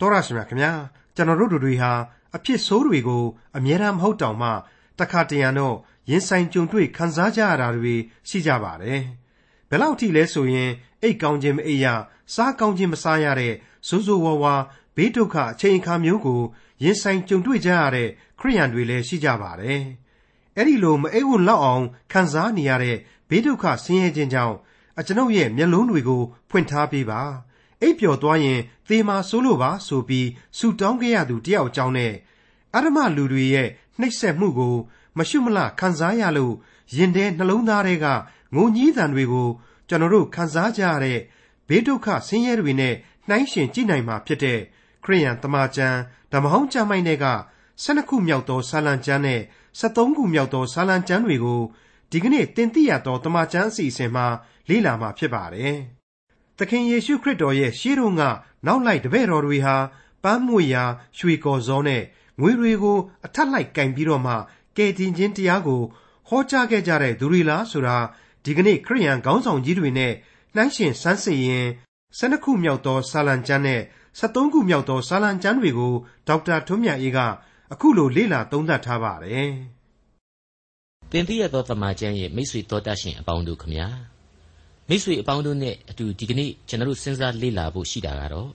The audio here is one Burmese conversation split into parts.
တော်ရရှိမြခင်ဗျာကျွန်တော်တို့တွေဟာအဖြစ်ဆိုးတွေကိုအမြဲတမ်းမဟုတ်တောင်မှတခါတရံတော့ရင်ဆိုင်ကြုံတွေ့ခံစားကြရတာတွေရှိကြပါတယ်ဘယ်လောက်ထိလဲဆိုရင်အိတ်ကောင်းခြင်းမအိပ်ရစားကောင်းခြင်းမစားရတဲ့ဇိုးဇိုးဝါးဝါဘေးဒုက္ခအချိန်အခါမျိုးကိုရင်ဆိုင်ကြုံတွေ့ကြရတဲ့ခရိယန်တွေလည်းရှိကြပါတယ်အဲ့ဒီလိုမအိပ်ဝံလောက်အောင်ခံစားနေရတဲ့ဘေးဒုက္ခဆင်းရဲခြင်းကြောင့်အကျွန်ုပ်ရဲ့မျက်လုံးတွေကိုဖွင့်ထားပေးပါ အိပ်ပျော်သွားရင်သေမာဆိုးလို့ပါဆိုပြီးဆူတောင်းခဲ့ရသူတယောက်အကြောင်းနဲ့အရမလူတွေရဲ့နှိပ်စက်မှုကို မရှုမလခံစားရလို့ရင်ထဲနှလုံးသားတွေကငိုညည်းသံတွေကိုကျွန်တော်တို့ခံစားကြရတဲ့ဘေးဒုက္ခဆင်းရဲတွေနဲ့နှိုင်းယှဉ်ကြည့်နိုင်မှာဖြစ်တဲ့ခရိယန်တမန်ကျမ်းဓမ္မဟောင်းကျမ်းမိုင်းတွေက12ခုမြောက်သောဆာလံကျမ်းနဲ့73ခုမြောက်သောဆာလံကျမ်းတွေကိုဒီကနေ့တင်ပြရသောတမန်ကျမ်းအစီအစဉ်မှာလေ့လာမှာဖြစ်ပါတယ်။ သခင်ယေရှုခရစ်တော်ရဲ့ရှေးတုန်းကနောက်လိုက်တပည့်တော်တွေဟာပန်းမွေရာရွှေကော်စောနဲ့ငွေတွေကို အထက်လိုက်ကင်ပြီးတော့မှကယ်တင်ခြင်းတရားကိုဟောကြားခဲ့ကြတဲ့သူတွေလားဆိုတာဒီကနေ့ခရိယန်ခေါင်းဆောင်ကြီးတွေနဲ့နှိုင်းရှင်စမ်းစစ်ရင်12ခုမြောက်သောဆာလံကျမ်းနဲ့73ခုမြောက်သောဆာလံကျမ်းတွေကိုဒေါက်တာထွန်းမြတ်အေးကအခုလိုလေ့လာသုံးသပ်ထားပါတယ်။သင်သိရသောတမန်ကျမ်းရဲ့မိတ်ဆွေတော်တတ်ရှင်အပေါင်းတို့ခမညာ မိတ်ဆွေအပေါင်းတို့နဲ့အတူဒီကနေ့ကျွန်တော်တို့စဉ်းစားလေ့လာဖို့ရှိတာကတော့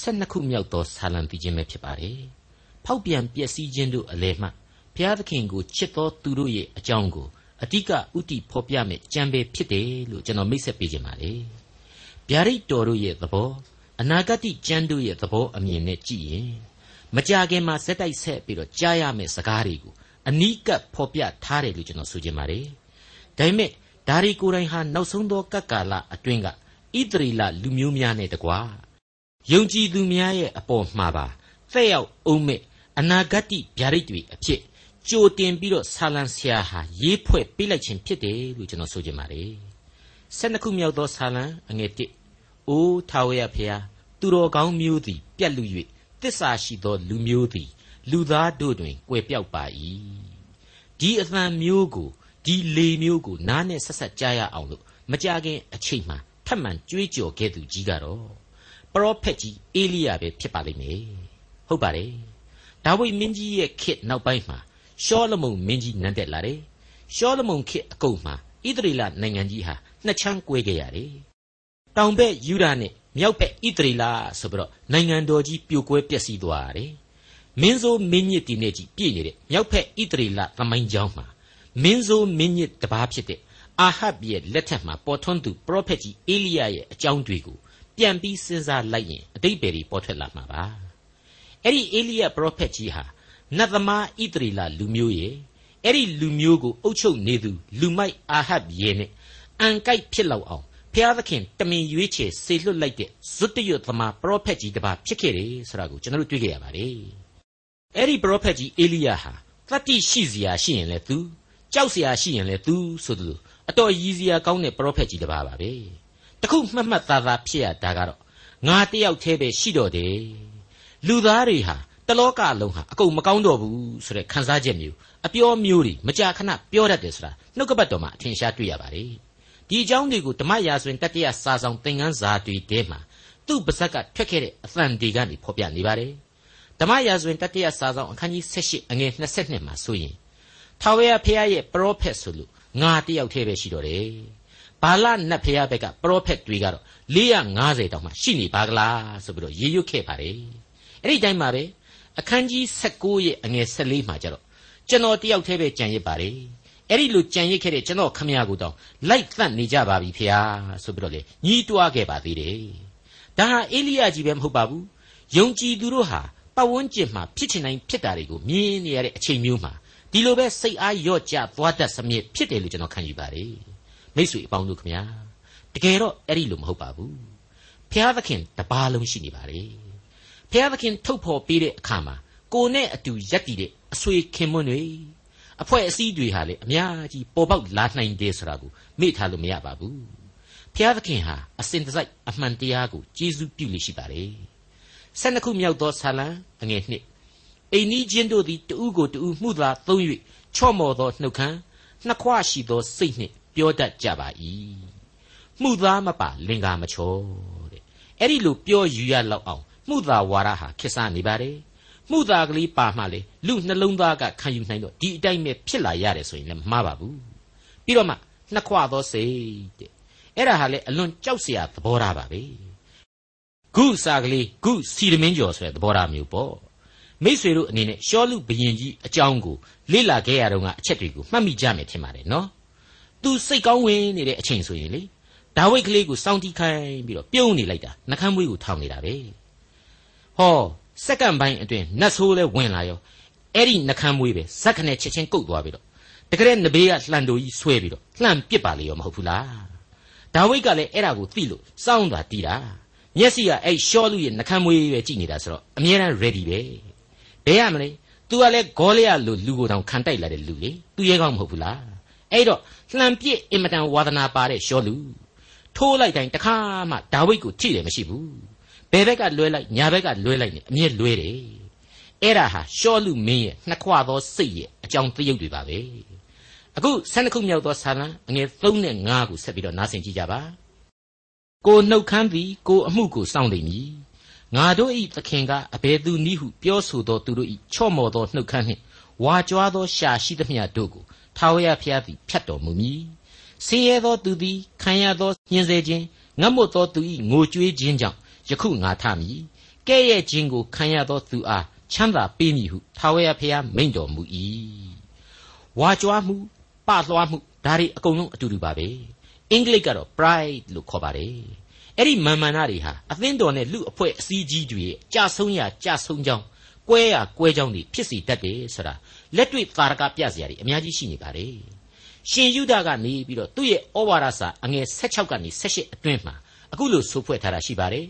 12ခုမြောက်သောဆာလံပြီးခြင်းပဲဖြစ်ပါတယ်။ဖောက်ပြန်ပျက်စီးခြင်းတို့အလဲမှဘုရားသခင်ကိုချစ်သောသူတို့ရဲ့အကြောင်းကိုအတိကဥတီဖော်ပြမယ်ကြံပဲဖြစ်တယ်လို့ကျွန်တော်မိတ်ဆက်ပေးခြင်းပါလေ။ဗျာဒိတ်တော်တို့ရဲ့သဘောအနာဂတ်ကျမ်းတို့ရဲ့သဘောအမြင်နဲ့ကြည့်ရင်မကြခင်မှာစက်တိုက်ဆက်ပြီးတော့ကြားရမယ့်စကားတွေကိုအနီးကပ်ဖော်ပြထားတယ်လို့ကျွန်တော်ဆိုချင်ပါတယ်။ဒါပေမဲ့ ဒါရီကိုယ်တိုင်ဟာနောက်ဆုံးသောကပ်ကာလအတွင်းကဣသရေလလူမျိုးများနဲ့တကွာယုံကြည်သူများရဲ့အပေါ်မှာပါသက်ရောက်အောင်မဲ့အနာဂတ်ဗျာဒိတ်တွေအဖြစ်ကြိုတင်ပြီးတော့ဆာလံဆရာဟာရေးဖွဲ့ပေးလိုက်ခြင်းဖြစ်တယ်လို့ကျွန်တော်ဆိုချင်ပါတယ်။၁၂ခုမြောက်သောဆာလံအငယ်၁အိုးထာဝရဖျားသူတော်ကောင်းမျိုးသည် ပြတ်လူ၍တစ္ဆာရှိသော လူမျိုးသည် လူသားတို့တွင်ကွယ်ပြောက်ပါ၏ဒီအသံမျိုးကို ဒီလေမျိုးကိုနားနဲ့ဆက်ဆက်ကြားရအောင်လို့မကြခင်အချိန်မှထပ်မံကြွေးကြော်ခဲ့သူကြီးကတော့ပရောဖက်ကြီးအေလိယပဲဖြစ်ပါလိမ့်မယ်ဟုတ်ပါတယ်ဒါဝိမင်းကြီးရဲ့ခေတ်နောက်ပိုင်းမှာရှောလမုန်မင်းကြီးနန်းတက်လာတယ်ရှောလမုန်ခေတ်အကုန်မှာဣသရေလနိုင်ငံကြီးဟာနှစ်ချမ်းကွဲခဲ့ရတယ်တောင်ဘက်ယူဒာနဲ့မြောက်ဘက်ဣသရေလဆိုပြီးတော့နိုင်ငံတော်ကြီးပြိုကွဲပျက်စီးသွားရတယ်မင်းဆိုးမင်းညစ်တီနဲ့ကြီးပြည့်နေတဲ့မြောက်ဘက်ဣသရေလသမိုင်းကြောင်းမှာ မင်းဆိုးမင်းညစ်တပားဖြစ်တဲ့အာဟပ်ရဲ့လက်ထက်မှာပေါ်ထွန်းသူပရောဖက်ကြီးအေလိယရဲ့အကြောင်းတွေကိုပြန်ပြီးစဉ်းစားလိုက်ရင်အတိတ်ပဲတွေပေါ်ထွက်လာမှာပါအဲ့ဒီအေလိယပရောဖက်ကြီးဟာနတ်သမားဣသရေလလူမျိုးရဲ့အဲ့ဒီလူမျိုးကိုအုပ်ချုပ်နေသူလူမိုက်အာဟပ်ရဲ့နဲ့အန်ကိုက်ဖြစ်လောက်အောင်ဖျားသခင်တမင်ရွေးချယ်စေလွတ်လိုက်တဲ့ဇွတ်တရွတ်သမားပရောဖက်ကြီးတစ်ပါးဖြစ်ခဲ့တယ်ဆိုတာကိုကျွန်တော်တို့တွေ့ကြရပါတယ်အဲ့ဒီပရောဖက်ကြီးအေလိယဟာတတ္တိရှိစရာရှိရင်လည်းသူ ကြောက်စရာရှိရင်လည်းသူဆိုသလိုအတော်ရည်စရာကောင်းတဲ့ပရောဖက်ကြီးတစ်ပါးပါပဲတခုမှတ်မှတ်သားသားဖြစ်ရတာကတော့ငါတယောက်တည်းပဲရှိတော့တယ်လူသားတွေဟာတလောကလုံးဟာအကုန်မကောင်းတော့ဘူးဆိုတဲ့ခံစားချက်မျိုးအပြောမျိုးတွေမကြာခဏပြောတတ်တယ်ဆိုတာနှုတ်ကပတ်တော်မှာအထင်ရှားတွေ့ရပါတယ်ဒီအကြောင်းတွေကိုဓမ္မရာဇဝင်တတိယစာဆောင်သင်ခန်းစာတွေထဲမှာသူ့ပါဇက်ကထွက်ခဲ့တဲ့အသံတွေကနေဖော်ပြနေပါတယ်ဓမ္မရာဇဝင်တတိယစာဆောင်အခန်းကြီး78အငယ်22မှာဆိုရင် ထာဝရဘုရားရဲ့ပရောဖက်ဆိုလို့ငါတယောက်တည်းပဲရှိတော့တယ်ဘာလနတ်ဘုရားဘက်ကပရောဖက်တွေကတော့450တောင်မှရှိနေပါကလားဆိုပြီးတော့ရေရွတ်ခဲ့ပါတယ်အဲ့ဒီတိုင်းမှာပဲအခန်းကြီး16ရဲ့အငယ်14မှာကျတော့ကျွန်တော်တယောက်တည်းပဲကြံရစ်ပါတယ်အဲ့ဒီလိုကြံရစ်ခဲ့တဲ့ကျွန်တော်ခမရကိုတောင်လိုက်သတ်နေကြပါပြီဖေဟာဆိုပြီးတော့လေညီးတွားခဲ့ပါသေးတယ်ဒါဟာအေလိယကြီးပဲမဟုတ်ပါဘူးယုံကြည်သူတို့ဟာပတ်ဝန်းကျင်မှာဖြစ်ချင်တိုင်းဖြစ်တာတွေကိုမြင်နေရတဲ့အချိန်မျိုးမှာ ဒီလိုပဲစိတ်အားရော့ကျသွားတတ်စမြစ်ဖြစ်တယ်လို့ကျွန်တော်ခံယူပါတယ်မိတ်ဆွေအပေါင်းတို့ခမညာတကယ်တော့အဲ့ဒီလိုမဟုတ်ပါဘူးဖျားသခင်တပါးလုံးရှိနေပါတယ်ဖျားသခင်ထုတ်ဖော်ပေးတဲ့အခါမှာကိုနဲ့အတူရက်တည်တဲ့အဆွေခင်မွန်းတွေအဖွဲ့အစည်းတွေဟာလေအများကြီးပေါ်ပေါက်လာနိုင်တယ်ဆိုတာကိုမေ့ထားလို့မရပါဘူးဖျားသခင်ဟာအစဉ်တစိုက်အမှန်တရားကိုကျေးဇူးပြုလိရှိပါတယ်ဆယ်နှစ်ခုမြောက်သောဆာလံအငယ်နှစ် အိမ်နီးချင်းတို့သည်တူးကိုတူးမှုသာသုံး၍ချော့မော်သောနှုတ်ခမ်းနှစ်ခွရှိသောစိတ်နှင့်ပြောတတ်ကြပါ၏မှုသားမပါလင်္ကာမချောတဲ့အဲ့ဒီလိုပြောယူရလောက်အောင်မှုသာဝါဒဟာခေတ်စားနေပါတယ်မှုသာကလေးပါမှလေလူနှလုံးသားကခံယူနိုင်တော့ဒီအတိုင်းပဲဖြစ်လာရတယ်ဆိုရင်လည်းမမှားပါဘူးပြီးတော့မှနှစ်ခွသောစိတ်တဲ့အဲ့ဒါဟာလေအလွန်ကြောက်စရာသဘောထားပါပဲဂုစာကလေးဂုစီရမင်းကျော်ဆိုတဲ့သဘောထားမျိုးပေါ့ မိษွေတို့အနေနဲ့ရှောလူဘရင်ကြီးအကြောင်းကိုလေ့လာခဲ့ရတော့ကအချက်တွေကိုမှတ်မိကြမယ်ထင်ပါတယ်နော်သူစိတ်ကောင်းဝင်နေတဲ့အချိန်ဆိုရင်လေဒါဝိတ်ကလေးကိုစောင့်တီးခိုင်းပြီးတော့ပြုံးနေလိုက်တာနှကမ်းမွေးကိုထောင်နေတာပဲဟောစက္ကန့်ပိုင်းအတွင်းနတ်ဆိုးလဲဝင်လာရောအဲ့ဒီနှကမ်းမွေးပဲဇက်ခနဲ့ချက်ချင်းကုတ်သွားပြီးတော့တကယ်နဘေးကလှန်တူကြီးဆွဲပြီးတော့လှန်ပစ်ပါလေရောမဟုတ်ဘူးလားဒါဝိတ်ကလည်းအဲ့ဒါကိုသိလို့စောင်းသွားတီးတာမျက်စိကအဲ့ရှောလူရဲ့နှကမ်းမွေးပဲကြည့်နေတာဆိုတော့အမြဲတမ်း ready ပဲ ဘယ်ရမလဲ तू ကလည်းဂေါလျလို့လူကိုတောင်ခံတိုက်လာတဲ့လူလေသူရဲကောင်းမဟုတ်ဘူးလားအဲ့တော့လှန်ပစ်အင်မတန်ဝါသနာပါတဲ့ရှောလူထိုးလိုက်တိုင်းတခါမှဒါဝိတ်ကိုထိတယ်မရှိဘူးဘယ်ဘက်ကလွဲလိုက်ညာဘက်ကလွဲလိုက်နေအမြဲလွဲတယ်အဲ့ဒါဟာရှောလူမင်းရဲ့နှစ်ခွသောစိတ်ရဲ့အကြောင်းတရုပ်တွေပါပဲအခု12ခုမြောက်သောဆာလံအငယ်3နဲ့5ကိုဆက်ပြီးတော့နားဆင်ကြည့်ကြပါကိုနှုတ်ခမ်းသည်ကိုအမှုကိုစောင့်လိမ့်မည် ငါတို့ဤသခင်ကအဘယ်သူနည်းဟုပြောဆိုသောသူတို့ဤချော့မော်သောနှုတ်ခမ်းနှင့်ဝါကြွားသောရှာရှိသမျှတို့ကိုထာဝရဘုရားသည်ဖြတ်တော်မူမည်ဆင်းရဲသောသူသည်ခံရသောညှင်းဆဲခြင်းငတ်မွတ်သောသူ၏ငိုကြွေးခြင်းကြောင့်ယခုငါထမည်ကဲ့ရဲ့ခြင်းကိုခံရသောသူအားချမ်းသာပေးမည်ဟုထာဝရဘုရားမိန့်တော်မူ၏ဝါကြွားမှုပလွှားမှုဒါတွေအကုန်လုံးအတူတူပါပဲအင်္ဂလိပ်ကတော့ pride လို့ခေါ်ပါတယ် အဲ့ဒီမာမာနတွေဟာအသင်းတော်နဲ့လူအဖွဲ့အစည်းကြီးတွေကြာဆုံးရကြာဆုံးကြောင်းကွဲရကွဲကြောင်းတွေဖြစ်စီတတ်တယ်ဆိုတာလက်တွေ့သာရကပြစရာတွေအများကြီးရှိနေပါတယ်ရှင်ယုဒကနေပြီးတော့သူ့ရဲ့ဩဝါဒစာအငယ်16ကနေ18အတွင်းမှာအခုလိုဆိုဖွဲ့ထားတာရှိပါတယ်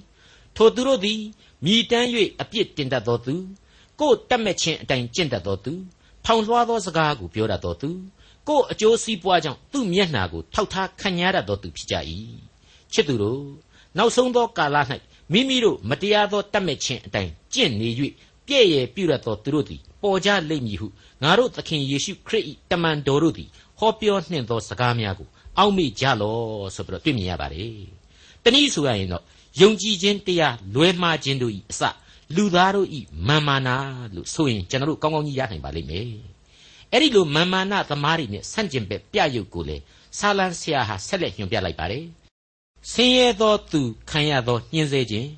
ထိုသူတို့သည်မြည်တမ်း၍အပြစ်တင်တတ်သောသူကိုယ်တက်မဲ့ခြင်းအတိုင်းကျင့်တတ်သောသူထောင်လွှားသောစကားကိုပြောတတ်သောသူကိုယ်အကျိုးစီးပွားကြောင့်သူ့မျက်နှာကိုထောက်ထားခံရတတ်သောသူဖြစ်ကြ၏ချစ်သူတို့ နောက်ဆုံးသောကာလ၌မိမိတို့မတရားသောတတ်မဲ့ခြင်းအတိုင်းကျင့်နေ၍ပြည့်ရဲ့ပြုရသောသူတို့သည်ပေါ်ကြလိမ့်မည်ဟုငါတို့သခင်ယေရှုခရစ်၏တမန်တော်တို့သည်ဟောပြောနှင့်သောစကားများကိုအောက်မေ့ကြလောဆိုပြီးတော့တွေ့မြင်ရပါတယ်။တနည်းဆိုရရင်တော့ယုံကြည်ခြင်းတရားလွဲမှားခြင်းတို့၏အစလူသားတို့၏မာမာနာလို့ဆိုရင်ကျွန်တော်တို့ကောင်းကောင်းကြီးရနိုင်ပါလိမ့်မယ်။အဲ့ဒီလိုမာမာနာသမားတွေနဲ့ဆန့်ကျင်ဘက်ပြရုပ်ကိုလေဆာလန်ဆရာဟာဆက်လက်ညွှန်ပြလိုက်ပါတယ်။ ဆင်းရဲသောသူခံရသောညှင်းဆဲခြင်း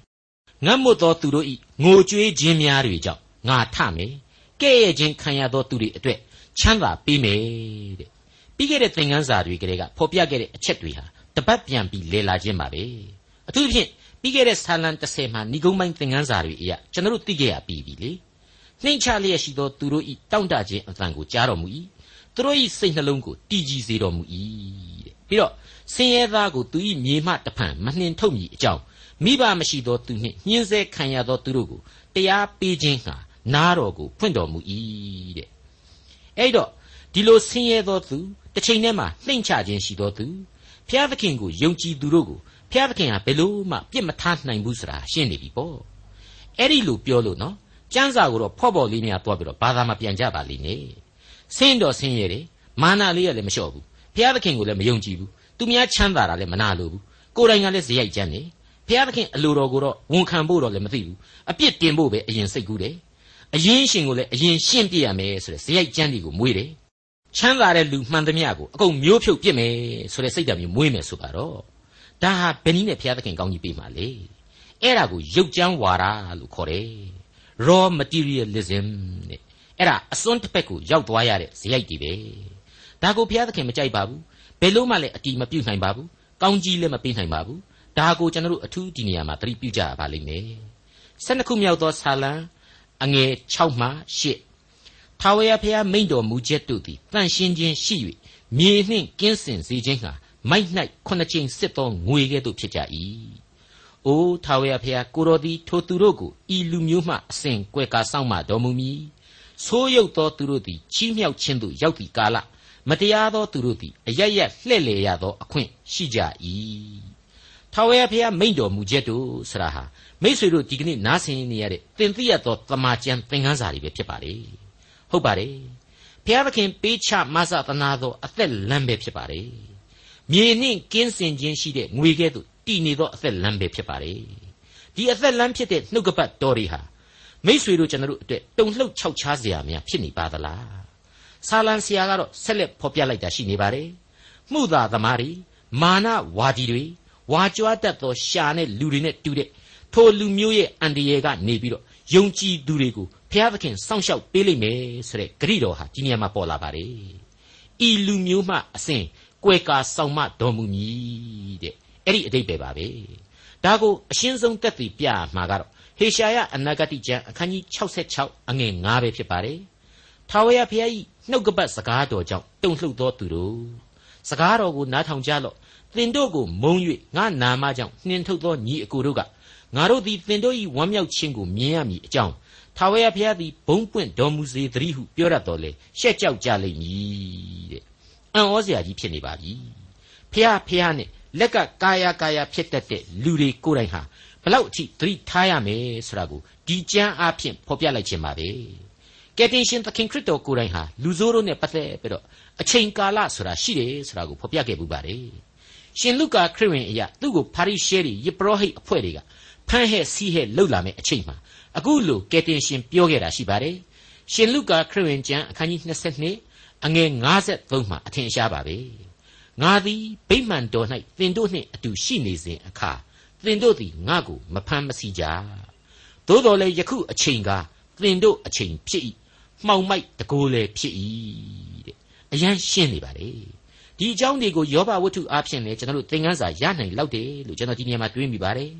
ငတ်မွတ်သောသူတို့၏ငိုကြွေးခြင်းများတွေကြောင့်ငါထမယ်။ကဲ့ရဲ့ခြင်းခံရသောသူတွေအတွက်ချမ်းသာပေးမယ်တဲ့ပြီးခဲ့တဲ့သင်ခန်းစာတွေကလေးကဖော်ပြခဲ့တဲ့အချက်တွေဟာတပတ်ပြန်ပြီးလေလာခြင်းပါပဲအထူးသဖြင့်ပြီးခဲ့တဲ့ဆာလံ30မှာဏိဂုံးပိုင်းသင်ခန်းစာတွေအရာကျွန်တော်တို့သိခဲ့ရပြီးပြီလေနှိမ့်ချလျက်ရှိသောသူတို့ဤတောင့်တခြင်းအသံကိုကြားတော်မူ၏ သူတို့ဤစိတ်နှလုံးကိုတည်ကြည်စေတော်မူ၏တဲ့ပြီးတော့ဆင်းရဲသားကိုသူဤမြေမှတဖန်မနှင်ထုတ်မည်အကြောင်းမိဘမရှိသောသူနှင့်ညှင်းဆဲခံရသောသူတို့ကိုတရားပေးခြင်းဟာနားတော်ကိုဖွင့်တော်မူ၏တဲ့အဲ့တော့ဒီလိုဆင်းရဲသောသူတစ်ချိန်တည်းမှာနှိမ့်ချခြင်းရှိသောသူဖျားသခင်ကိုယုံကြည်သူတို့ကိုဖျားသခင်ဟာဘယ်လို့မှပြစ်မထားနိုင်ဘူးဆိုတာရှင်းနေပြီပေါ့အဲ့ဒီလိုပြောလို့နော်ကျမ်းစာကိုတော့ဖော့ဖော့လေးများတွားပြီးတော့ဘာသာမပြန်ကြပါလိမ့်နဲ့ ဆင်းတော့ဆင်းရဲတယ်မာနလေးကလည်းမလျှော့ဘူးဖျားသခင်ကိုလည်းမယုံကြည်ဘူးသူများချမ်းသာတာလည်းမနာလိုဘူးကိုယ်တိုင်ကလည်းဇယိုက်ကြမ်းနေဖျားသခင်အလိုတော်ကိုတော့ဝန်ခံဖို့တော့လည်းမသိဘူးအပြစ်တင်ဖို့ပဲအရင်စိတ်ကူးတယ်အရင်ရှင်ကိုလည်းအရင်ရှင်းပြရမယ်ဆိုတဲ့ဇယိုက်ကြမ်းတွေကိုမွေးတယ်ချမ်းသာတဲ့လူမှန်သမျှကိုအကုန်မျိုးဖြုတ်ပြစ်မယ်ဆိုတဲ့စိတ်ဓာတ်မျိုးမွေးမယ်ဆိုပါတော့ဒါဟာဘယ်နည်းနဲ့ဘုရားသခင်ကောင်းကြီးပေးမှာလဲအဲ့ဒါကိုရုပ်ကြမ်းဝါဒလို့ခေါ်တယ် raw materialism တဲ့ အဲ့ဒါအစွန်းတစ်ဖက်ကိုရောက်သွားရတဲ့ဇယိုက်တွေပဲဒါကိုဘုရားသခင်မကြိုက်ပါဘူးဘယ်လို့မှလည်းအတီးမပြုတ်နိုင်ပါဘူးကောင်းကြီးလည်းမပေးနိုင်ပါဘူးဒါကိုကျွန်တော်တို့အထူးဒီနေရာမှာသတိပြုကြရပါလိမ့်မယ်၁၂ခုမြောက်သောဆာလံအငယ်6မှ8ထာဝရဘုရားမိန့်တော်မူချက်တို့သည်တန်ရှင်းခြင်းရှိ၍မြေနှင့်ကင်းစင်စေခြင်းဟာမိုက်၌ခုနှစ်ကြိမ်စစ်သောငွေကဲ့သို့ဖြစ်ကြ၏။အိုထာဝရဘုရားကိုတော်သည်ထိုသူတို့ကိုဤလူမျိုးမှအစဉ်ကွယ်ကာဆောင်မတော်မူမည်။ ဆိုးရုပ်သောသူတို့သည်ချီးမြှောက်ခြင်းသို့ရောက်သည့်ကာလမတရားသောသူတို့သည်အရရက်လှဲ့လေရသောအခွင့်ရှိကြ၏။ထာဝရဘုရားမိန့်တော်မူချက်တို့ဆရာဟာမိษွေတို့ဒီကနေ့နားဆင်နေရတဲ့သင်သိရသောတမန်ကျန်သင်ခန်းစာတွေပဲဖြစ်ပါလေ။ဟုတ်ပါတယ်ဘုရားသခင်ပေးချမဆသနာသောအသက်လမ်းပဲဖြစ်ပါတယ်မြေနှင့်ကင်းစင်ခြင်းရှိတဲ့ငွေကဲ့သို့တည်နေသောအသက်လမ်းပဲဖြစ်ပါတယ်ဒီဒီအသက်လမ်းဖြစ်တဲ့နှုတ်ကပတ်တော်တွေဟာ မိษွေတို့ကျွန်တော်တို့အတွက်တုံလှုပ်ခြောက်ခြားစရာများဖြစ်နေပါသလားဆာလံဆရာကတော့ဆက်လက်ဖော်ပြလိုက်တာရှိနေပါတယ်မှုသာသမားတွေမာနဝါဒီတွေဝါကြွားတတ်သောရှာနဲ့လူတွေနဲ့တူတဲ့ထိုလူမျိုးရဲ့အန်ဒီယေကနေပြီးတော့ယုံကြည်သူတွေကိုဘုရားသခင်စောင့်ရှောက်ပေးလိမ့်မယ်ဆိုတဲ့ဂရိတော်ဟာဒီနေရာမှာပေါ်လာပါတယ်ဤလူမျိုးမှအစဉ်ကွယ်ကာဆောင်မတော်မူမည်တဲ့အဲ့ဒီအတိတ်ပဲပါပဲဒါကိုအရှင်းဆုံးတက်တည်ပြမှာကတော့ ဟေရှာယအနာဂတိကျမ်းအခန်းကြီး66အငယ်9ပဲဖြစ်ပါတယ်ထာဝရဘုရား၏နှုတ်ကပတ်စကားတော်ကြောင့်တုန်လှုပ်သောသူတို့စကားတော်ကိုနားထောင်ကြလော့သင်တို့ကိုမုံ၍ငါနာမကြောင့်နှင်ထုတ်သောညီအကိုတို့ကငါတို့သည်သင်တို့၏ဝမ်းမြောက်ခြင်းကိုမြင်ရမည်အကြောင်းထာဝရဘုရားသည်ဘုံပွင့်တော်မူစေသတည်းဟုပြောရတော်လေရှက်ကြောက်ကြလိမ့်မည်တဲ့အံ့ဩစရာကြီးဖြစ်နေပါပြီဖះဖះနဲ့လက်ကကာယကာယဖြစ်တတ်တဲ့လူတွေကိုယ်တိုင်ဟာ ဘလောက်အထိသတိထားရမယ်ဆိုတာကိုဒီကျမ်းအားဖြင့်ဖော်ပြလိုက်ခြင်းပါပဲကယ်တင်ရှင်သခင်ခရစ်တော်ကိုယ်တိုင်ဟာလူဆိုးတို့နဲ့ပတ်သက်ပြီးတော့အချိန်ကာလဆိုတာရှိတယ်ဆိုတာကိုဖော်ပြခဲ့ပူပါတယ်ရှင်လုကာခရစ်ဝင်အရာသူ့ကိုပါရိရှဲတွေယပရောဟိတ်အဖွဲ့တွေကဖမ်းဟဲ့စီးဟဲ့လှုပ်လာမယ်အချိန်မှာအခုလိုကယ်တင်ရှင်ပြောခဲ့တာရှိပါတယ်ရှင်လုကာခရစ်ဝင်ကျမ်းအခန်းကြီး22အငယ်53မှာအထင်ရှားပါပဲငါသည်ဗိမာန်တော်၌သင်တို့နှင့်အတူရှိနေစဉ်အခါ သင်တို့သည်ငါ့ကိုမဖမ်းမဆီးကြသို့တော်လည်းယခုအချိန်ကသင်တို့အချိန်ဖြစ်၏မှောင်မိုက်တကိုးလည်းဖြစ်၏တဲ့အရန်ရှင်းနေပါလေဒီအကြောင်းတွေကိုယောဘဝတ္ထုအားဖြင့်လည်းကျွန်တော်တို့သင်ခန်းစာရနိုင်လောက်တယ်လို့ကျွန်တော်ဒီနေရာမှာတွေးမိပါတယ်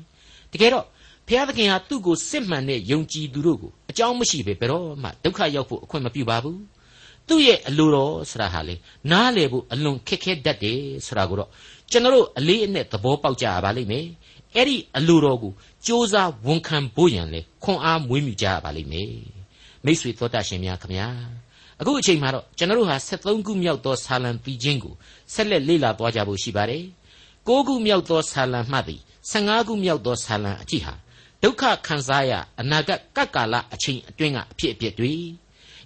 တကယ်တော့ဘုရားသခင်ဟာသူ့ကိုစစ်မှန်တဲ့ယုံကြည်သူတို့ကိုအကြောင်းမရှိပဲဘယ်တော့မှဒုက္ခရောက်ဖို့အခွင့်မပြုပါဘူးသူ့ရဲ့အလိုတော်ဆိုတာဟာလေနားလေဖို့အလွန်ခက်ခဲတတ်တယ်ဆိုတာကိုတော့ကျွန်တော်တို့အလေးအနက်သဘောပေါက်ကြရပါလိမ့်မယ် အဲ့ဒီအလိုတော်ကိုစ조사ဝန်ခံဖို့ရန်လေခွန်အားမွေးမြူကြရပါလိမ့်မယ်မိတ်ဆွေသောတာရှင်များခမညာအခုအချိန်မှာတော့ကျွန်တော်တို့ဟာ73ခုမြောက်သောဆာလံပြီးခြင်းကိုဆက်လက်လေ့လာသွားကြဖို့ရှိပါတယ်9ခုမြောက်သောဆာလံမှသည်15ခုမြောက်သောဆာလံအထိဟာဒုက္ခခံစားရအနာဂတ်ကပ်ကာလအချိန်အတွင်းကအဖြစ်အပျက်တွေ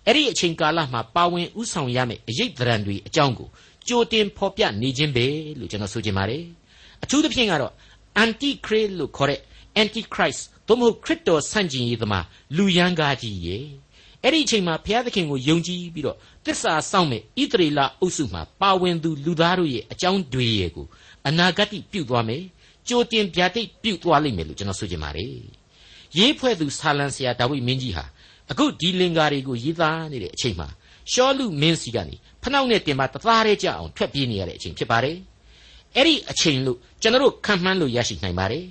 အဲ့ဒီအချိန်ကာလမှာပါဝင်ဥဆောင်ရမယ့်အရေးသဏ္ဍာန်တွေအကြောင်းကိုကြိုတင်ဖော်ပြနေခြင်းပဲလို့ကျွန်တော်ဆိုချင်ပါတယ်အထူးသဖြင့်ကတော့ anti christ လို့ခေါ်တဲ့ anti christ သို့မဟုတ်ခရစ်တော်ဆန့်ကျင်ရေးသမားလူရန်ကားကြီးရဲ့အဲ့ဒီအချိန်မှာဘုရားသခင်ကိုယုံကြည်ပြီးတော့တစ္ဆာစောင့်မဲ့ဣသရေလအုပ်စုမှာပါဝင်သူလူသားတို့ရဲ့အကြောင်းတွေရဲ့ကိုအနာဂတ်ပြုသွားမယ်ကြိုတင်ဗျာဒိတ်ပြုသွားလိမ့်မယ်လို့ကျွန်တော်ဆိုချင်ပါတယ်ရေးဖွဲ့သူဆာလံဆရာဒါဝိမင်းကြီးဟာအခုဒီလင်္ကာတွေကိုရေးသားနေတဲ့အချိန်မှာရှောလူမင်းစီကနေဖနှောက်နဲ့တင်ပါတသားရဲကြအောင်ထွက်ပြေးနေရတဲ့အချိန်ဖြစ်ပါတယ် အဲ့ဒီအချိန်လို့ကျွန်တော်တို့ခံမှန်းလို့ရရှိနိုင်ပါတယ်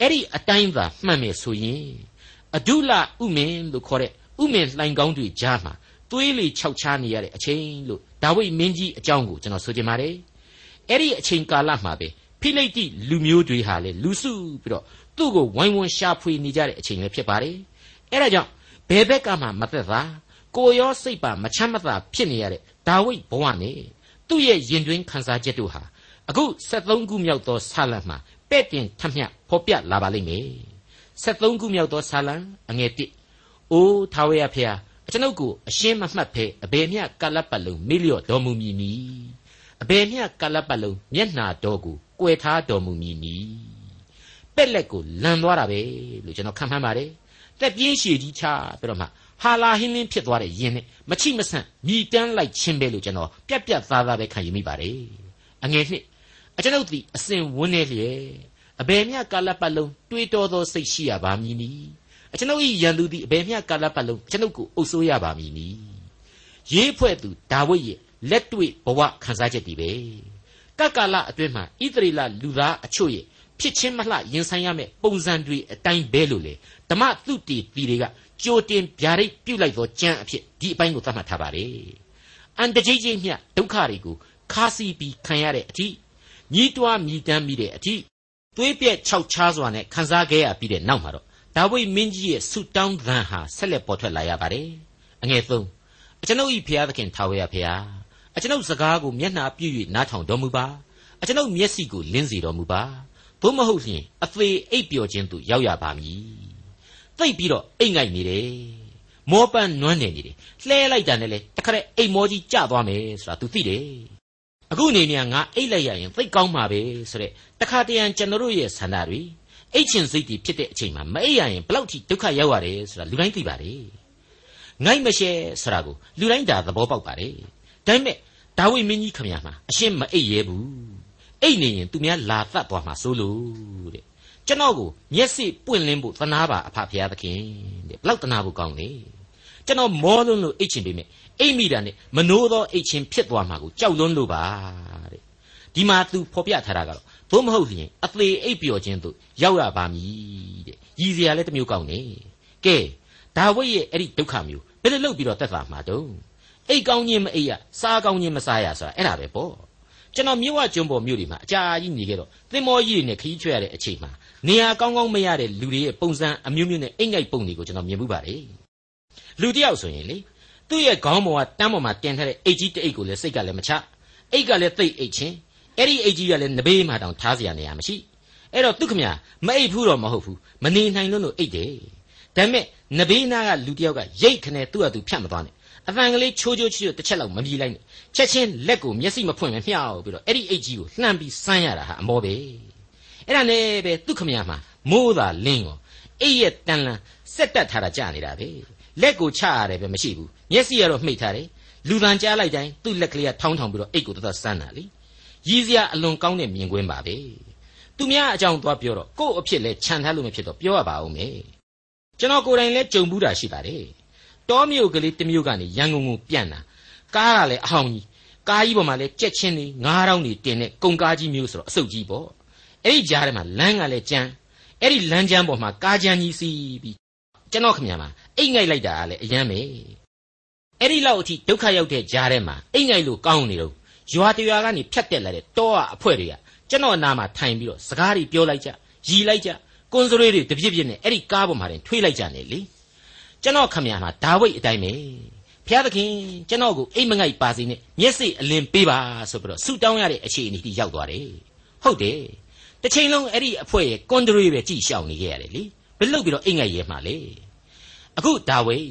အဲ့ဒီအတိုင်းသာမှတ်မယ်ဆိုရင်အဒုလဥမင်လို့ခေါ်တဲ့ဥမင်လှိုင်ကောင်းတွေကြားမှာသွေးလေခြောက်ချားနေရတဲ့အချိန်လို့ဒါဝိမင်းကြီးအကြောင်းကိုကျွန်တော်ဆိုချင်ပါတယ်အဲ့ဒီအချိန်ကာလမှာပဲဖိလိတိလူမျိုးတွေဟာလေလူစုပြီးတော့သူ့ကိုဝိုင်းဝန်းရှာဖွေနေကြတဲ့အချိန်လည်းဖြစ်ပါတယ်အဲ့ဒါကြောင့်ဘယ်ဘက်ကမှမသက်သာကိုရောစိတ်ပါမချမ်းမသာဖြစ်နေရတဲ့ဒါဝိဘဝနဲ့သူ့ရဲ့ရင်တွင်းခံစားချက်တို့ဟာ အခု73ခုမြောက်သောဆာလံမှာပဲ့တင်ထမျှဖော်ပြလာပါလိမ့်မယ်73ခုမြောက်သောဆာလံအငယ်1အိုးထာဝရဖျားကျွန်ုပ်ကိုအရှင်းမမှတ်ဖဲအဘယ်မျှကလပ်ပတ်လုံးမေ့လျော့တော်မူမည်နီအဘယ်မျှကလပ်ပတ်လုံးမျက်နာတော်ကိုကွယ်ထားတော်မူမည်နီပက်လက်ကိုလန်သွားတာပဲလို့ကျွန်တော်ခံမှန်းပါတယ်တက်ပြင်းရှည်ကြီးချပြီးတော့မှဟာလာဟင်းလင်းဖြစ်သွားတဲ့ယင်နဲ့မချိမဆန့်မြည်တမ်းလိုက်ခြင်းပဲလို့ကျွန်တော်ပြက်ပြက်သားသားပဲခံယူမိပါတယ်အငယ်နှစ် အကျွန်ုပ်သည်အစဉ်ဝန်းနေလျက်အဘယ်မျှကာလပတ်လုံးတွေးတောသောစိတ်ရှိရပါမည်နီအကျွန်ုပ်၏ရန်သူသည်အဘယ်မျှကာလပတ်လုံးကျွန်ုပ်ကိုအုပ်စိုးရပါမည်နီရေးဖွဲ့သူဒါဝိဒ်ရဲ့လက်တွေ့ဘဝခံစားချက်တွေပဲကကာလအတွင်းမှာဣသရေလလူသားအချို့ရဲ့ဖြစ်ချင်းမလှရင်ဆိုင်ရမယ့်ပုံစံတွေအတိုင်းပဲလို့လေဓမ္မသုတေသီတွေကကြိုတင်ဗျာဒိတ်ပြုတ်လိုက်သောကြံအဖြစ်ဒီအပိုင်းကိုသတ်မှတ်ထားပါတယ်အန်တကြီးကြီးမြဒုက္ခတွေကိုခါစီပြီးခံရတဲ့အထိ ညီးတွားမြည်တမ်းမိတဲ့အထိသွေးပြက်ခြောက်ချားစွာနဲ့ခံစားခဲ့ရပြီးတဲ့နောက်မှာတော့ဒါဝိမင်းကြီးရဲ့ဆုတောင်းသံဟာဆက်လက်ပေါ်ထွက်လာရပါတယ်အငယ်၃အကျွန်ုပ်၏ဖျားသခင်ထာဝရဖျားအကျွန်ုပ်စကားကိုမျက်နှာပြု၍နားထောင်တော်မူပါအကျွန်ုပ်မျက်စိကိုလင်းစေတော်မူပါသို့မဟုတ်ရင်အသေးအိပ်ပျော်ခြင်းသို့ရောက်ရပါမည်သိပ်ပြီးတော့အိတ်ငိုက်နေတယ်မောပန်းနွမ်းနေနေတယ်လှဲလိုက်တာနဲ့လေတခါတည်းအိတ်မောကြီးကျသွားမယ်ဆိုတာ तू သိတယ် အခုနေမြန်ငါအိတ်လိုက်ရရင်သိပ်ကောင်းမှာပဲဆိုတဲ့တခါတရံကျွန်တော်တို့ရဲ့ဆန္ဒတွေအိတ်ချင်စိတ်တွေဖြစ်တဲ့အချိန်မှာမအိပ်ရရင်ဘလောက်ထိဒုက္ခရောက်ရတယ်ဆိုတာလူတိုင်းသိပါတယ်ငိုက်မရှဲဆိုတာကိုလူတိုင်းဒါသဘောပေါက်ပါတယ်ဒါပေမဲ့ဒါဝိမင်းကြီးခမရမှာအရှင်းမအိပ်ရဲဘူးအိပ်နေရင်သူများလာသတ်သွားမှာစိုးလို့တဲ့ကျွန်တော်ကိုမျက်စိပွင့်လင်းဖို့သနာပါအဖဖရာသခင်တဲ့ဘလောက်တနာဖို့ကောင်းလေ ကျွန်တော်မောလွန်းလို့အိတ်ချင်ပေမဲ့အိတ်မိတာနဲ့မနိုးသောအိတ်ချင်ဖြစ်သွားမှာကိုကြောက်လွန်းလို့ပါတဲ့ဒီမှာသူဖော်ပြထားတာကတော့သို့မဟုတ်လျင်အသေးအိပ်ပျော်ခြင်းသို့ရောက်ရပါမည်တဲ့ရည်စရာလည်းတစ်မျိုးကောင်းနေကဲဒါဝိဒ်ရဲ့အဲ့ဒီဒုက္ခမျိုးဘယ်လိုလုပ်ပြီးတော့တက်တာမှာတုံးအိတ်ကောင်းခြင်းမအိတ်ရစားကောင်းခြင်းမစားရဆိုတာအဲ့ဒါပဲပေါ့ကျွန်တော်မြို့ဝကျွန်းပေါ်မြို့တွေမှာအကြာကြီးနေခဲ့တော့သင်္ဘောကြီးတွေနဲ့ခရီးချွဲရတဲ့အချိန်မှာနေရာကောင်းကောင်းမရတဲ့လူတွေရဲ့ပုံစံအမျိုးမျိုးနဲ့အိတ်ငိုက်ပုံတွေကိုကျွန်တော်မြင်မှုပါတယ် လူတယောက်ဆိုရင်လေသူ့ရဲ့ခေါင်းပေါ်ကတန်းပေါ်မှာတင်ထားတဲ့အိတ်ကြီးတအိတ်ကိုလည်းစိတ်ကလည်းမချအိတ်ကလည်းသိပ်အိတ်ချင်းအဲ့ဒီအိတ်ကြီးကလည်းနဘေးမှာတောင်ထားเสียနေရမရှိအဲ့တော့သူခမမအိတ်ဘူးတော့မဟုတ်ဘူးမနေနိုင်လို့လို့အိတ်တယ်ဒါပေမဲ့နဘေးနာကလူတယောက်ကရိတ်ခနဲ့သူ့အတူဖြတ်မသွားနဲ့အတန်ကလေးချိုးချိုးချိုးတစ်ချက်လောက်မပြေးလိုက်နဲ့ချက်ချင်းလက်ကိုမျက်စိမဖွင့်မမျှောက်ပြီးတော့အဲ့ဒီအိတ်ကြီးကိုလှမ်းပြီးစမ်းရတာဟာအမောပဲအဲ့ဒါနဲ့ပဲသူခမရမှာမိုးသာလင်းရောအိတ်ရဲ့တန်လန်စက်တက်ထားတာကြာနေတာပဲ လက်ကိုချရတယ်ပဲမရှိဘူးမျက်စိကတော့မှိတ်ထားတယ်လူတန်ကြားလိုက်တိုင်းသူ့လက်ကလေးကထောင်းထောင်ပြီးတော့အိတ်ကိုတော်တော်စမ်းတာလေရည်စရာအလွန်ကောင်းတဲ့မြင်ကွင်းပါပဲသူများအကြောင်းသွားပြောတော့ကို့အဖြစ်လဲခြံထားလို့မဖြစ်တော့ပြောရပါဦးမယ်ကျွန်တော်ကိုယ်တိုင်လဲကြုံဘူးတာရှိပါတယ်တောမြို့ကလေးတစ်မြို့ကနေရန်ကုန်ကိုပြန်တာကားကလည်းအဟောင်းကြီးကားကြီးပေါ်မှာလဲကြက်ချင်းတွေငါးတောင်းတွေတင်တဲ့ကုန်ကားကြီးမျိုးဆိုတော့အဆုတ်ကြီးပေါ့အဲ့ဒီကြားထဲမှာလမ်းကလည်းကြမ်းအဲ့ဒီလမ်းကြမ်းပေါ်မှာကားကြမ်းကြီးစီးပြီးကျွန်တော်ခင်ဗျာမှာ အိတ်ငိုက်လိုက်တာကလည်းအယမ်းပဲအဲ့ဒီလောက်အထိဒုက္ခရောက်တဲ့ကြားထဲမှာအိတ်ငိုက်လို့ကောင်းနေတော့ရွာတရွာကနေဖြတ်တက်လာတဲ့တောအဖွဲတွေကကျွန်တော်အနာမှာထိုင်ပြီးတော့စကားတွေပြောလိုက်ကြရီလိုက်ကြကွန်စရေးတွေတပြစ်ပြစ်နဲ့အဲ့ဒီကားပေါ်မှာတင်ထွေးလိုက်ကြနေလေကျွန်တော်ခမရမှာဒါဝိတ်အတိုင်းပဲဖျားသခင်ကျွန်တော်ကိုအိမ်မငိုက်ပါစေနဲ့မျက်စိအလင်းပေးပါဆိုပြီးတော့ဆူတောင်းရတဲ့အခြေအနေထိရောက်သွားတယ်ဟုတ်တယ်တစ်ချိန်လုံးအဲ့ဒီအဖွဲရဲ့ကွန်ဒရေးပဲကြည်ရှောင်နေခဲ့ရတယ်လေဘယ်လို့ပြီးတော့အိမ်ငိုက်ရဲမှာလေ အခုဒါဝိတ်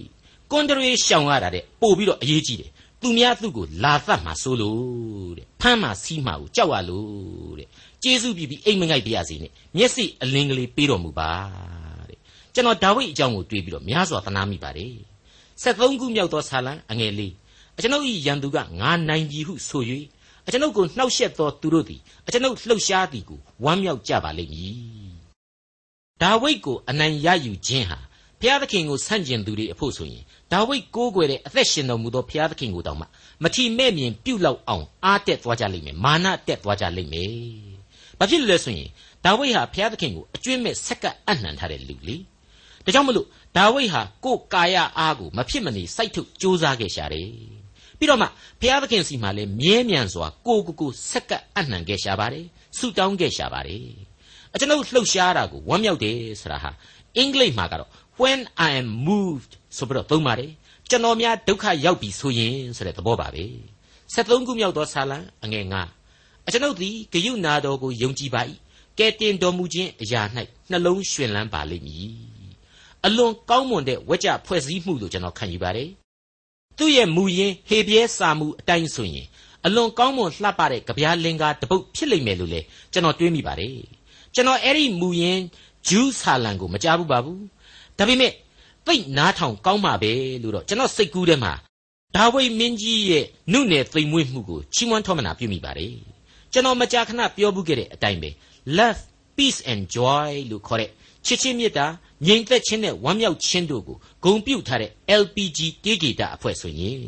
ကွန်ဒရေးရှောင်ရတာတဲ့ပို့ပြီးတော့အရေးကြီးတယ်သူများသူ့ကိုလာသတ်မှာစိုးလို့တဲ့ဖမ်းမှာစီးမှာကိုကြောက်ရလို့တဲ့ကျေးဇူးပြုပြီးအိမ်မငိုက်ပြရစီနဲ့မျက်စိအလင်းကလေးပေးတော်မူပါတဲ့ကျွန်တော်ဒါဝိဒ်အကြောင်းကိုတွေးပြီးတော့များစွာသနာမိပါတယ်73ခုမြောက်သောဆာလံအငယ်လေးအကျွန်ုပ်၏ရန်သူကငါနိုင်ပြီဟုဆို၍အကျွန်ုပ်ကိုနှောက်ယှက်သောသူတို့သည်အကျွန်ုပ်လှုပ်ရှားသည်ကိုဝမ်းမြောက်ကြပါလိမ့်မည်ဒါဝိဒ်ကိုအနိုင်ရယူခြင်းဟာဘု ရားသခင်ကိုဆန့်ကျင်သူတွေအဖို့ဆိုရင်ဒါဝိဒ်ကိုးကွယ်တဲ့အသက်ရှင်တော်မူသောဘုရားသခင်ကိုတောင်မှမထီမဲ့မြင်ပြုတ်လောက်အောင်အားတက်သွားကြလိမ့်မယ်မာနတက်သွားကြလိမ့်မယ်။ဘာဖြစ်လို့လဲဆိုရင်ဒါဝိဒ်ဟာဘုရားသခင်ကိုအကျွင့်မဲ့ဆက်ကပ်အနှံထားတဲ့လူလေ။ဒါကြောင့်မလို့ဒါဝိဒ်ဟာကိုယ်ကာယအားကိုမဖြစ်မနေစိုက်ထုတ်ကြိုးစားခဲ့ရှာတယ်။ပြီးတော့မှဘုရားသခင်စီမှာလည်းမြဲမြံစွာကိုကိုကိုဆက်ကပ်အနှံခဲ့ရှာပါတယ်။ဆုတောင်းခဲ့ရှာပါတယ်။အကျွန်ုပ်လှုပ်ရှားတာကိုဝမ်းမြောက်တယ်ဆိုတာဟာအင်္ဂလိပ်မှာကတော့ when i am moved ဆိုပြီးတော့သုံးပါတယ်ကျွန်တော်များဒုက္ခရောက်ပြီဆိုရင်ဆိုတဲ့သဘောပါပဲ73ခုမြောက်သောဆာလံအငယ်9အကျွန်ုပ်သည်ဂယုနာတော်ကိုယုံကြည်ပါ၏ကဲတင်တော်မူခြင်းအရာ၌နှလုံးရွှင်လန်းပါလိမ့်မည်အလွန်ကောင်းမွန်တဲ့ဝကြဖွဲ့စည်းမှုလို့ကျွန်တော်ခံယူပါတယ်သူ့ရဲ့မူရင်းဟေပြဲစာမှုအတိုင်းဆိုရင်အလွန်ကောင်းမွန်လှပတဲ့ကြပြားလင်္ကာတပုတ်ဖြစ်လိမ့်မယ်လို့လေကျွန်တော်တွေးမိပါတယ်ကျွန်တော်အဲ့ဒီမူရင်းဂျူးဆာလံကိုမကြားဘူးပါဘူး ဒါပေမဲ့သိနားထောင်ကောင်းပါပဲလို့တော့ကျွန်တော်စိတ်ကူးထဲမှာဒါဝိမင်းကြီးရဲ့နုနယ်သိမ်မွေ့မှုကိုချီးမွမ်းထောမနာပြုမိပါတယ်ကျွန်တော်မကြာခဏပြောဘူးခဲ့တဲ့အတိုင်းပဲ love peace and joy လို့ခေါ်တဲ့ချစ်ချင်းမေတ္တာငြိမ်သက်ခြင်းနဲ့ဝမ်းမြောက်ခြင်းတို့ကိုဂုံပြုထားတဲ့ LPG တေးဂီတအဖွဲ့ဆိုရင်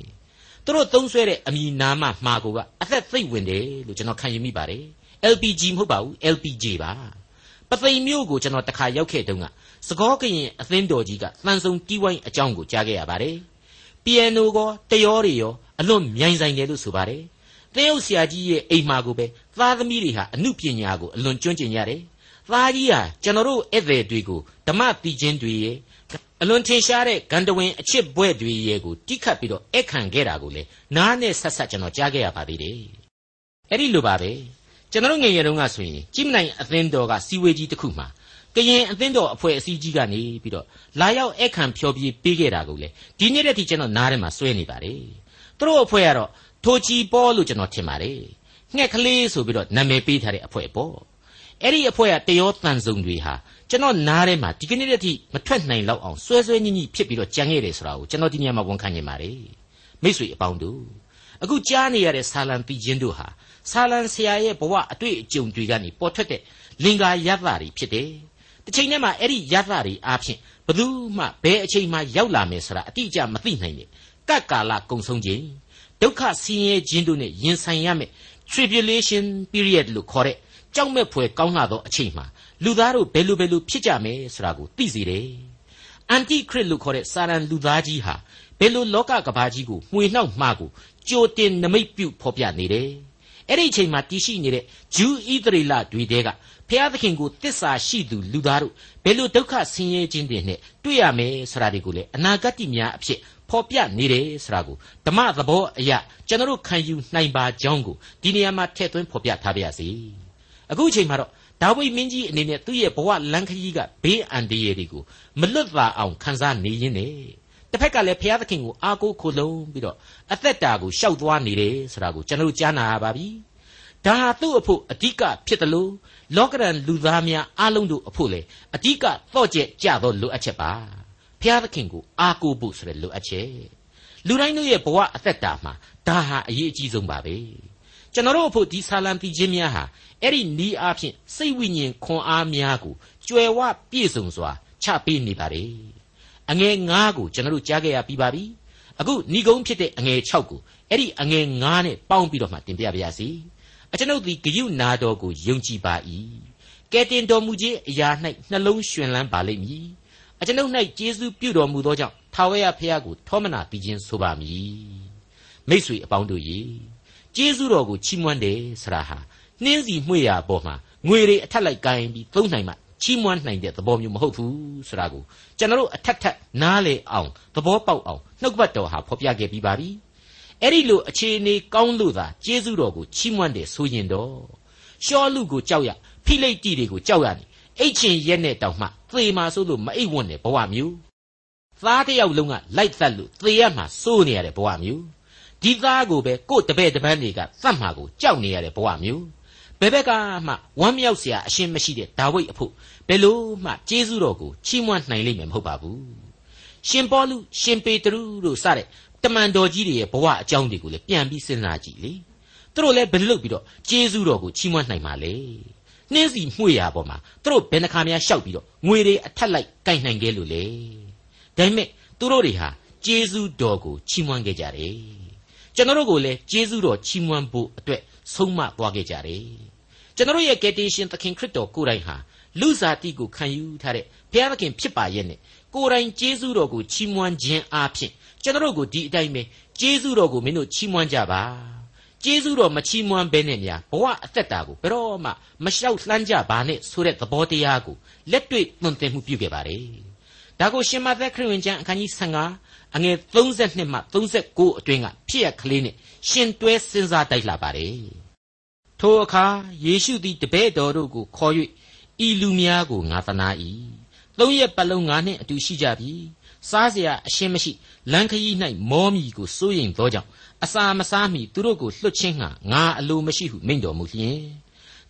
သူတို့သုံးဆွဲတဲ့အမည်နာမမှာကိုကအသက်သိပ်ဝင်တယ်လို့ကျွန်တော်ခံယူမိပါတယ် LPG မဟုတ်ပါဘူး LPG ပါပသိမ်မျိုးကိုကျွန်တော်တခါရောက်ခဲ့တုန်းက စကောကရင်အသင်းတော်ကြီးကသန်ဆောင်တီးဝိုင်းအကြောင်းကိုကြားခဲ့ရပါတယ်။ပီယန်နိုကောတယောတွေရောအလွန်မြိုင်ဆိုင်တယ်လို့ဆိုပါတယ်။သင်းအုပ်ဆရာကြီးရဲ့အိမ်မှာကိုပဲသားသမီးတွေဟာအမှုပညာကိုအလွန်ကျွမ်းကျင်ကြတယ်။သားကြီးဟာကျွန်တော်တို့ဧည့်သည်တွေကိုဓမ္မတီချင်းတွေရဲ့အလွန်ထင်ရှားတဲ့ဂန္ဓဝင်အချစ်ဘွဲ့တွေရဲ့ကိုတိခတ်ပြီးတော့အခခံခဲ့တာကိုလေနားနဲ့ဆက်ဆက်ကျွန်တော်ကြားခဲ့ရပါသေးတယ်။အဲ့ဒီလိုပါပဲကျွန်တော်ငယ်ငယ်တုန်းကဆိုရင်ကြည်မနိုင်အသင်းတော်ကစီဝေးကြီးတစ်ခုမှာ ကရင်အသင်းတော်အဖွဲ့အစည်းကြီးကနေပြီးတော့လာရောက်အခန့်ဖျော်ပြပေးခဲ့တာကိုလေဒီနေ့တည်းထိကျွန်တော်နားထဲမှာစွဲနေပါတယ်သူတို့အဖွဲ့ကတော့ထိုချီပေါ်လို့ကျွန်တော်ထင်ပါတယ်ငှက်ကလေးဆိုပြီးတော့နာမည်ပေးထားတဲ့အဖွဲ့ပေါ့အဲ့ဒီအဖွဲ့ကတရောတန်စုံတွေဟာကျွန်တော်နားထဲမှာဒီကနေ့တည်းမထွက်နိုင်လောက်အောင်ဆွဲဆွဲညှိညှိဖြစ်ပြီးတော့ကြံခဲ့တယ်ဆိုတာကိုကျွန်တော်ဒီညမှာဝန်ခံနေပါတယ်မိတ်ဆွေအပေါင်းတို့အခုကြားနေရတဲ့ဆာလံပီချင်းတို့ဟာဆာလံဆရာရဲ့ဘဝအတွေ့အကြုံတွေကနေပေါ်ထွက်တဲ့လင်္ကာရသတွေဖြစ်တယ် တစ်ချိန်တည်းမှာအဲ့ဒီရသတွေအားဖြင့်ဘသူမှဘယ်အချိန်မှရောက်လာမယ်ဆိုတာအတိအကျမသိနိုင်နဲ့ကတ်ကာလကုံဆုံးခြင်းဒုက္ခဆင်းရဲခြင်းတို့နဲ့ရင်ဆိုင်ရမယ် tribulation period လို့ခေါ်တဲ့ကြောက်မဲ့ဖွယ်ကောင်းလာသောအချိန်မှာလူသားတို့ဘယ်လိုဘယ်လိုဖြစ်ကြမယ်ဆိုတာကိုသိစေတယ်။အန်တီခရစ်လို့ခေါ်တဲ့စာရန်လူသားကြီးဟာဘယ်လိုလောကကဘာကြီးကိုမှွေနှောက်မှားကိုကြိုတင်နမိတ်ပြုဖော်ပြနေတယ်။အဲ့ဒီအချိန်မှာတည်ရှိနေတဲ့ဂျူးဣသရေလတွေတဲက ဖျားသခင်ကိုတစ္ဆာရှိသူလူသားတို့ဘယ်လိုဒုက္ခဆင်းရဲခြင်းတွေနဲ့တွေ့ရမယ်ဆိုတာတွေကိုလေအနာဂတ်များအဖြစ်ဖော်ပြနေတယ်ဆိုတာကိုဓမ္မသဘောအရာကျွန်တော်ခံယူနိုင်ပါကြောင်းကိုဒီနေရာမှာထည့်သွင်းဖော်ပြထားပါရစေအခုအချိန်မှာတော့ဒါဝိမင်းကြီးအနေနဲ့သူ့ရဲ့ဘဝလမ်းခရီးကဘေးအန္တရာယ်တွေကိုမလွတ်သာအောင်ခံစားနေရင်းနဲ့တစ်ဖက်ကလည်းဘုရားသခင်ကိုအားကိုးခိုလုံပြီးတော့အသက်တာကိုရှောက်သွားနေတယ်ဆိုတာကိုကျွန်တော်ကြားနာရပါပြီ ဒါဟာသူ့အဖို့အဓိကဖြစ်တယ်လို့လောကရန်လူသားများအားလုံးတို့အဖို့လေအဓိကတော့ကျက်ကြသောလိုအပ်ချက်ပါဘုရားသခင်ကိုအားကိုးဖို့ဆိုတဲ့လိုအပ်ချက်လူတိုင်းတို့ရဲ့ဘဝအသက်တာမှာဒါဟာအရေးအကြီးဆုံးပါပဲကျွန်တော်တို့အဖို့ဒီဆာလံတီချင်းများဟာအဲ့ဒီနီးအားဖြင့်စိတ်ဝိညာဉ်ခွန်အားများကိုကြွယ်ဝပြည့်စုံစွာချပေးနေပါလေအငယ်9ကိုကျွန်တော်တို့ကြားခဲ့ရပြီးပါပြီအခုဏီကုံဖြစ်တဲ့အငယ်6ကိုအဲ့ဒီအငယ်9နဲ့ပေါင်းပြီးတော့မှတင်ပြပါရစေ အကျွန်ုပ်သည်ဂယုနာတော်ကိုယုံကြည်ပါ၏ကဲတင်တော်မူခြင်းအရာ၌နှလုံးရှင်လန်းပါလိမ့်မည်အကျွန်ုပ်၌ကျေးဇူးပြုတော်မူသောကြောင့်ထာဝရဘုရားကိုထောမနာပြီးခြင်းဆိုပါမည်မိษွေအပေါင်းတို့ရေကျေးဇူးတော်ကိုချီးမွမ်းတယ်ဆရာဟာနှင်းစီမှွေရပေါ်မှာငွေတွေအထက်လိုက်ကိုင်းပြီးသုံးနိုင်မှချီးမွမ်းနိုင်တဲ့သဘောမျိုးမဟုတ်ဘူးဆိုတာကိုကျွန်တော်တို့အထက်ထက်နားလေအောင်သဘောပေါက်အောင်နှုတ်ကပတ်တော်ဟာဖော်ပြခဲ့ပြီးပါပြီ အဲ့ဒီလိုအခြေအနေကောင်းလို့သာကျေးဇူးတော်ကိုချီးမွမ်းတယ်ဆိုရင်တော့ရှောလူကိုကြောက်ရဖိလိတ်တီတွေကိုကြောက်ရတယ်အိတ်ချင်ရက်နဲ့တောင်မှသေမှာဆိုလို့မအိတ်ဝန့်တဲ့ဘဝမျိုးသားတစ်ယောက်လုံးကလိုက်သက်လို့သေရမှာစိုးနေရတဲ့ဘဝမျိုးဒီသားကိုပဲကို့တပည့်တပန်းတွေကသတ်မှာကိုကြောက်နေရတဲ့ဘဝမျိုးဘယ်ဘက်ကမှဝမ်းမြောက်စရာအရှင်းမရှိတဲ့ဒါဝိဒ်အဖို့ဘယ်လို့မှကျေးဇူးတော်ကိုချီးမွမ်းနိုင်လိမ့်မယ်မဟုတ်ပါဘူးရှင်ပေါလုရှင်ပေတရုတို့စတဲ့ တမန်တော်ကြီးတွေရဲ့ဘဝအကြောင်းတွေကိုလည်းပြန်ပြီးစဉ်းစားကြည့်လေသူတို့လည်းဘယ်လိုလုပ်ပြီးတော့ကျေးဇူးတော်ကိုချီးမွမ်းနိုင်မှာလဲနှင်းစီမှွေရပေါ်မှာသူတို့ဘယ်နှခါများရှောက်ပြီးတော့ငွေတွေအထက်လိုက်ကင်နိုင်ခဲ့လို့လေဒါပေမဲ့သူတို့တွေဟာကျေးဇူးတော်ကိုချီးမွမ်းခဲ့ကြတယ်ကျွန်တော်တို့ကိုလည်းကျေးဇူးတော်ချီးမွမ်းဖို့အတွက်ဆုံးမသွားခဲ့ကြတယ်ကျွန်တော်ရဲ့ကယ်တင်ရှင်သခင်ခရစ်တော်ကိုယ်တိုင်ဟာလူစားတိကိုခံယူထားတဲ့ဘုရားသခင်ဖြစ်ပါရဲ့နဲ့ ကိုယ်တိုင်ကျေးဇူးတော်ကိုချီးမွမ်းခြင်းအပြင်ကျွန်တော်ကိုဒီအတိုင်းပဲကျေးဇူးတော်ကိုမင်းတို့ချီးမွမ်းကြပါကျေးဇူးတော်မချီးမွမ်းဘဲနဲ့များဘဝအသက်တာကိုဘယ်တော့မှမလျှောက်လှမ်းကြပါနဲ့ဆိုတဲ့သဘောတရားကိုလက်တွေ့သွန်သင်မှုပြုခဲ့ပါတယ်ဒါကိုရှင်မသက်ခရစ်ဝင်ကျမ်းအခန်းကြီး15အငယ်32မှ39အတွင်းကဖြစ်ရကလေးနဲ့ရှင်တွဲစဉ်းစားတိုက်လာပါတယ်ထိုအခါယေရှုသည်တပည့်တော်တို့ကိုခေါ်၍ဤလူများကိုငါသနာ၏ သုံးရက်ပတ်လုံးငါနှင့်အတူရှိကြပြီစားเสียအရှင်းမရှိလမ်းခရီး၌မောမီကိုစိုးရိမ်သောကြောင့်အစာမစားမီသူတို့ကိုလွှတ်ခြင်းငှာငါအလိုမရှိဟုမိန့်တော်မူလျင်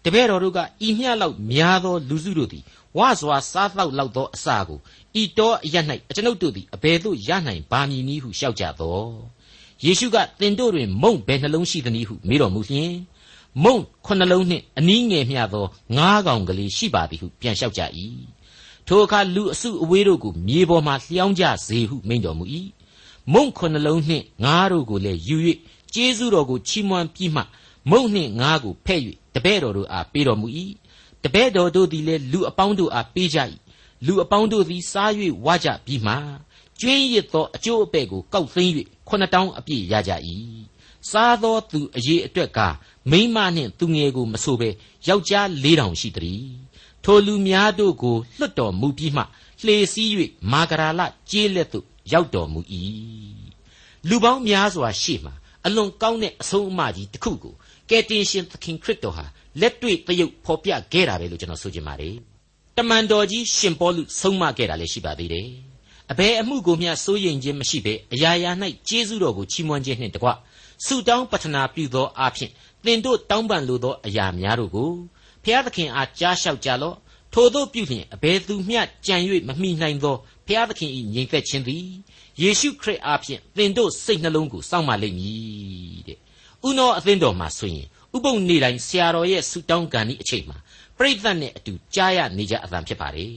တပည့်တော်တို့ကဤမျှလောက်များသောလူစုတို့သည်ဝါစွာစားသောက်လောက်သောအစာကိုဤတော်အရ၌အကျွန်ုပ်တို့သည်အဘယ်သို့ရနိုင်ပါမည်နည်းဟုလျှောက်ကြသောယေရှုကသင်တို့တွင်မုံဘယ်နှလုံးရှိသနည်းဟုမေးတော်မူလျင်မုံခုနှလုံးနှင့်အနည်းငယ်မျှသောငါးကောင်ကလေးရှိပါသည်ဟုပြန်လျှောက်ကြ၏ ထိုအခါလူအစုအဝေးတို့ကိုမြေပေါ်မှလျှောင်းကြစေဟုမိန့်တော်မူ၏မုံခုနှလုံးနှင့်ငါးတို့ကိုလည်းယူ၍ကျေးဇူးတော်ကိုချီးမွမ်းပြီးမှမုံနှင့်ငါးကိုဖဲ့၍တပည့်တော်တို့အားပေးတော်မူ၏တပည့်တော်တို့သည်လည်းလူအပေါင်းတို့အားပေးကြ၏လူအပေါင်းတို့သည်စား၍ဝကြပြီးမှကျွင်းရစ်သောအကျိုးအပဲ့ကိုကောက်သိမ်း၍ခုနှစ်တောင်းအပြည့်ရကြ၏စားသောသူအရေးအတွက်ကမိန်းမနှင့်သူငယ်ကိုမဆိုဘဲယောက်ျား၄တောင်ရှိသည် ထိုလူများတို့ကိုလွတ်တော်မူပြီးမှလှေစည်း၍မာဂရာလကျေးလက်သို့ရောက်တော်မူ၏လူပေါင်းများစွာရှေ့မှာအလွန်ကောင်းတဲ့အဆုံးအမကြီးတစ်ခုကိုကယ်တင်ရှင်သခင်ခရစ်တော်ဟာလက်တွေ့သရုပ်ဖော်ပြခဲ့တာပဲလို့ကျွန်တော်ဆိုချင်ပါတယ်တမန်တော်ကြီးရှင်ပေါလုဆုံးမခဲ့တာလည်းရှိပါသေးတယ်အဘယ်အမှုကိုမျှစိုးရိမ်ခြင်းမရှိဘဲအရာရာ၌ကျေးဇူးတော်ကိုချီးမွမ်းခြင်းနှင့်တကွဆုတောင်းပတနာပြုသောအဖြစ်သင်တို့တောင်းပန်လိုသောအရာများတို့ကို ဖျားသခင်အားကြားလျှောက်ကြလော့ထိုသို့ပြုလျင်အဘယ်သူမျှကြံ၍မမိနိုင်သောဖျားသခင်၏ညီသက်ခြင်းသည်ယေရှုခရစ်အားဖြင့်သင်တို့စိတ်နှလုံးကိုစောင့်မလိမ့်မည်တဲ့ဥနောအသင်းတော်မှာဆိုရင်ဥပုံနေတိုင်းဆရာတော်ရဲ့ဆုတောင်းကန်ဤအချိန်မှာပရိသတ်နဲ့အတူကြားရနေကြအသံဖြစ်ပါတယ်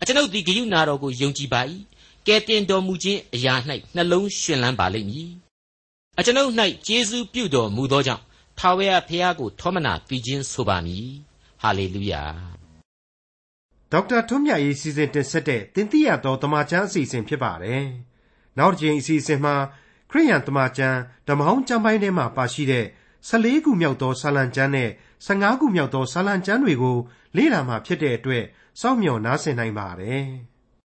အကျွန်ုပ်ဒီဂယုနာတော်ကိုယုံကြည်ပါ၏ကဲတင်တော်မူခြင်းအရာ၌နှလုံးရှင်လန်းပါလိမ့်မည်အကျွန်ုပ်၌ကျေးဇူးပြုတော်မူသောကြောင့် ထာဝရဘုရားကို ထောမနာပြီးခြင်းဆိုပါမည်ဟာလေလုယာဒေါက်တာထွန်းမြတ်ရေးစီစဉ်တင်ဆက်တဲ့တင်ပြရသောတမချန်းအစီအစဉ်ဖြစ်ပါတယ်နောက်တစ်ချိန်အစီအစဉ်မှာခရိယန်တမချန်းဓမ္မဟောင်းကျမ်းပိုင်းထဲမှာပါရှိတဲ့14ခုမြောက်သောဆာလံကျမ်းနဲ့15ခုမြောက်သောဆာလံကျမ်းတွေကိုလေ့လာမှဖြစ်တဲ့အတွက်စောင့်မျှော်နားဆင်နိုင်ပါတယ်။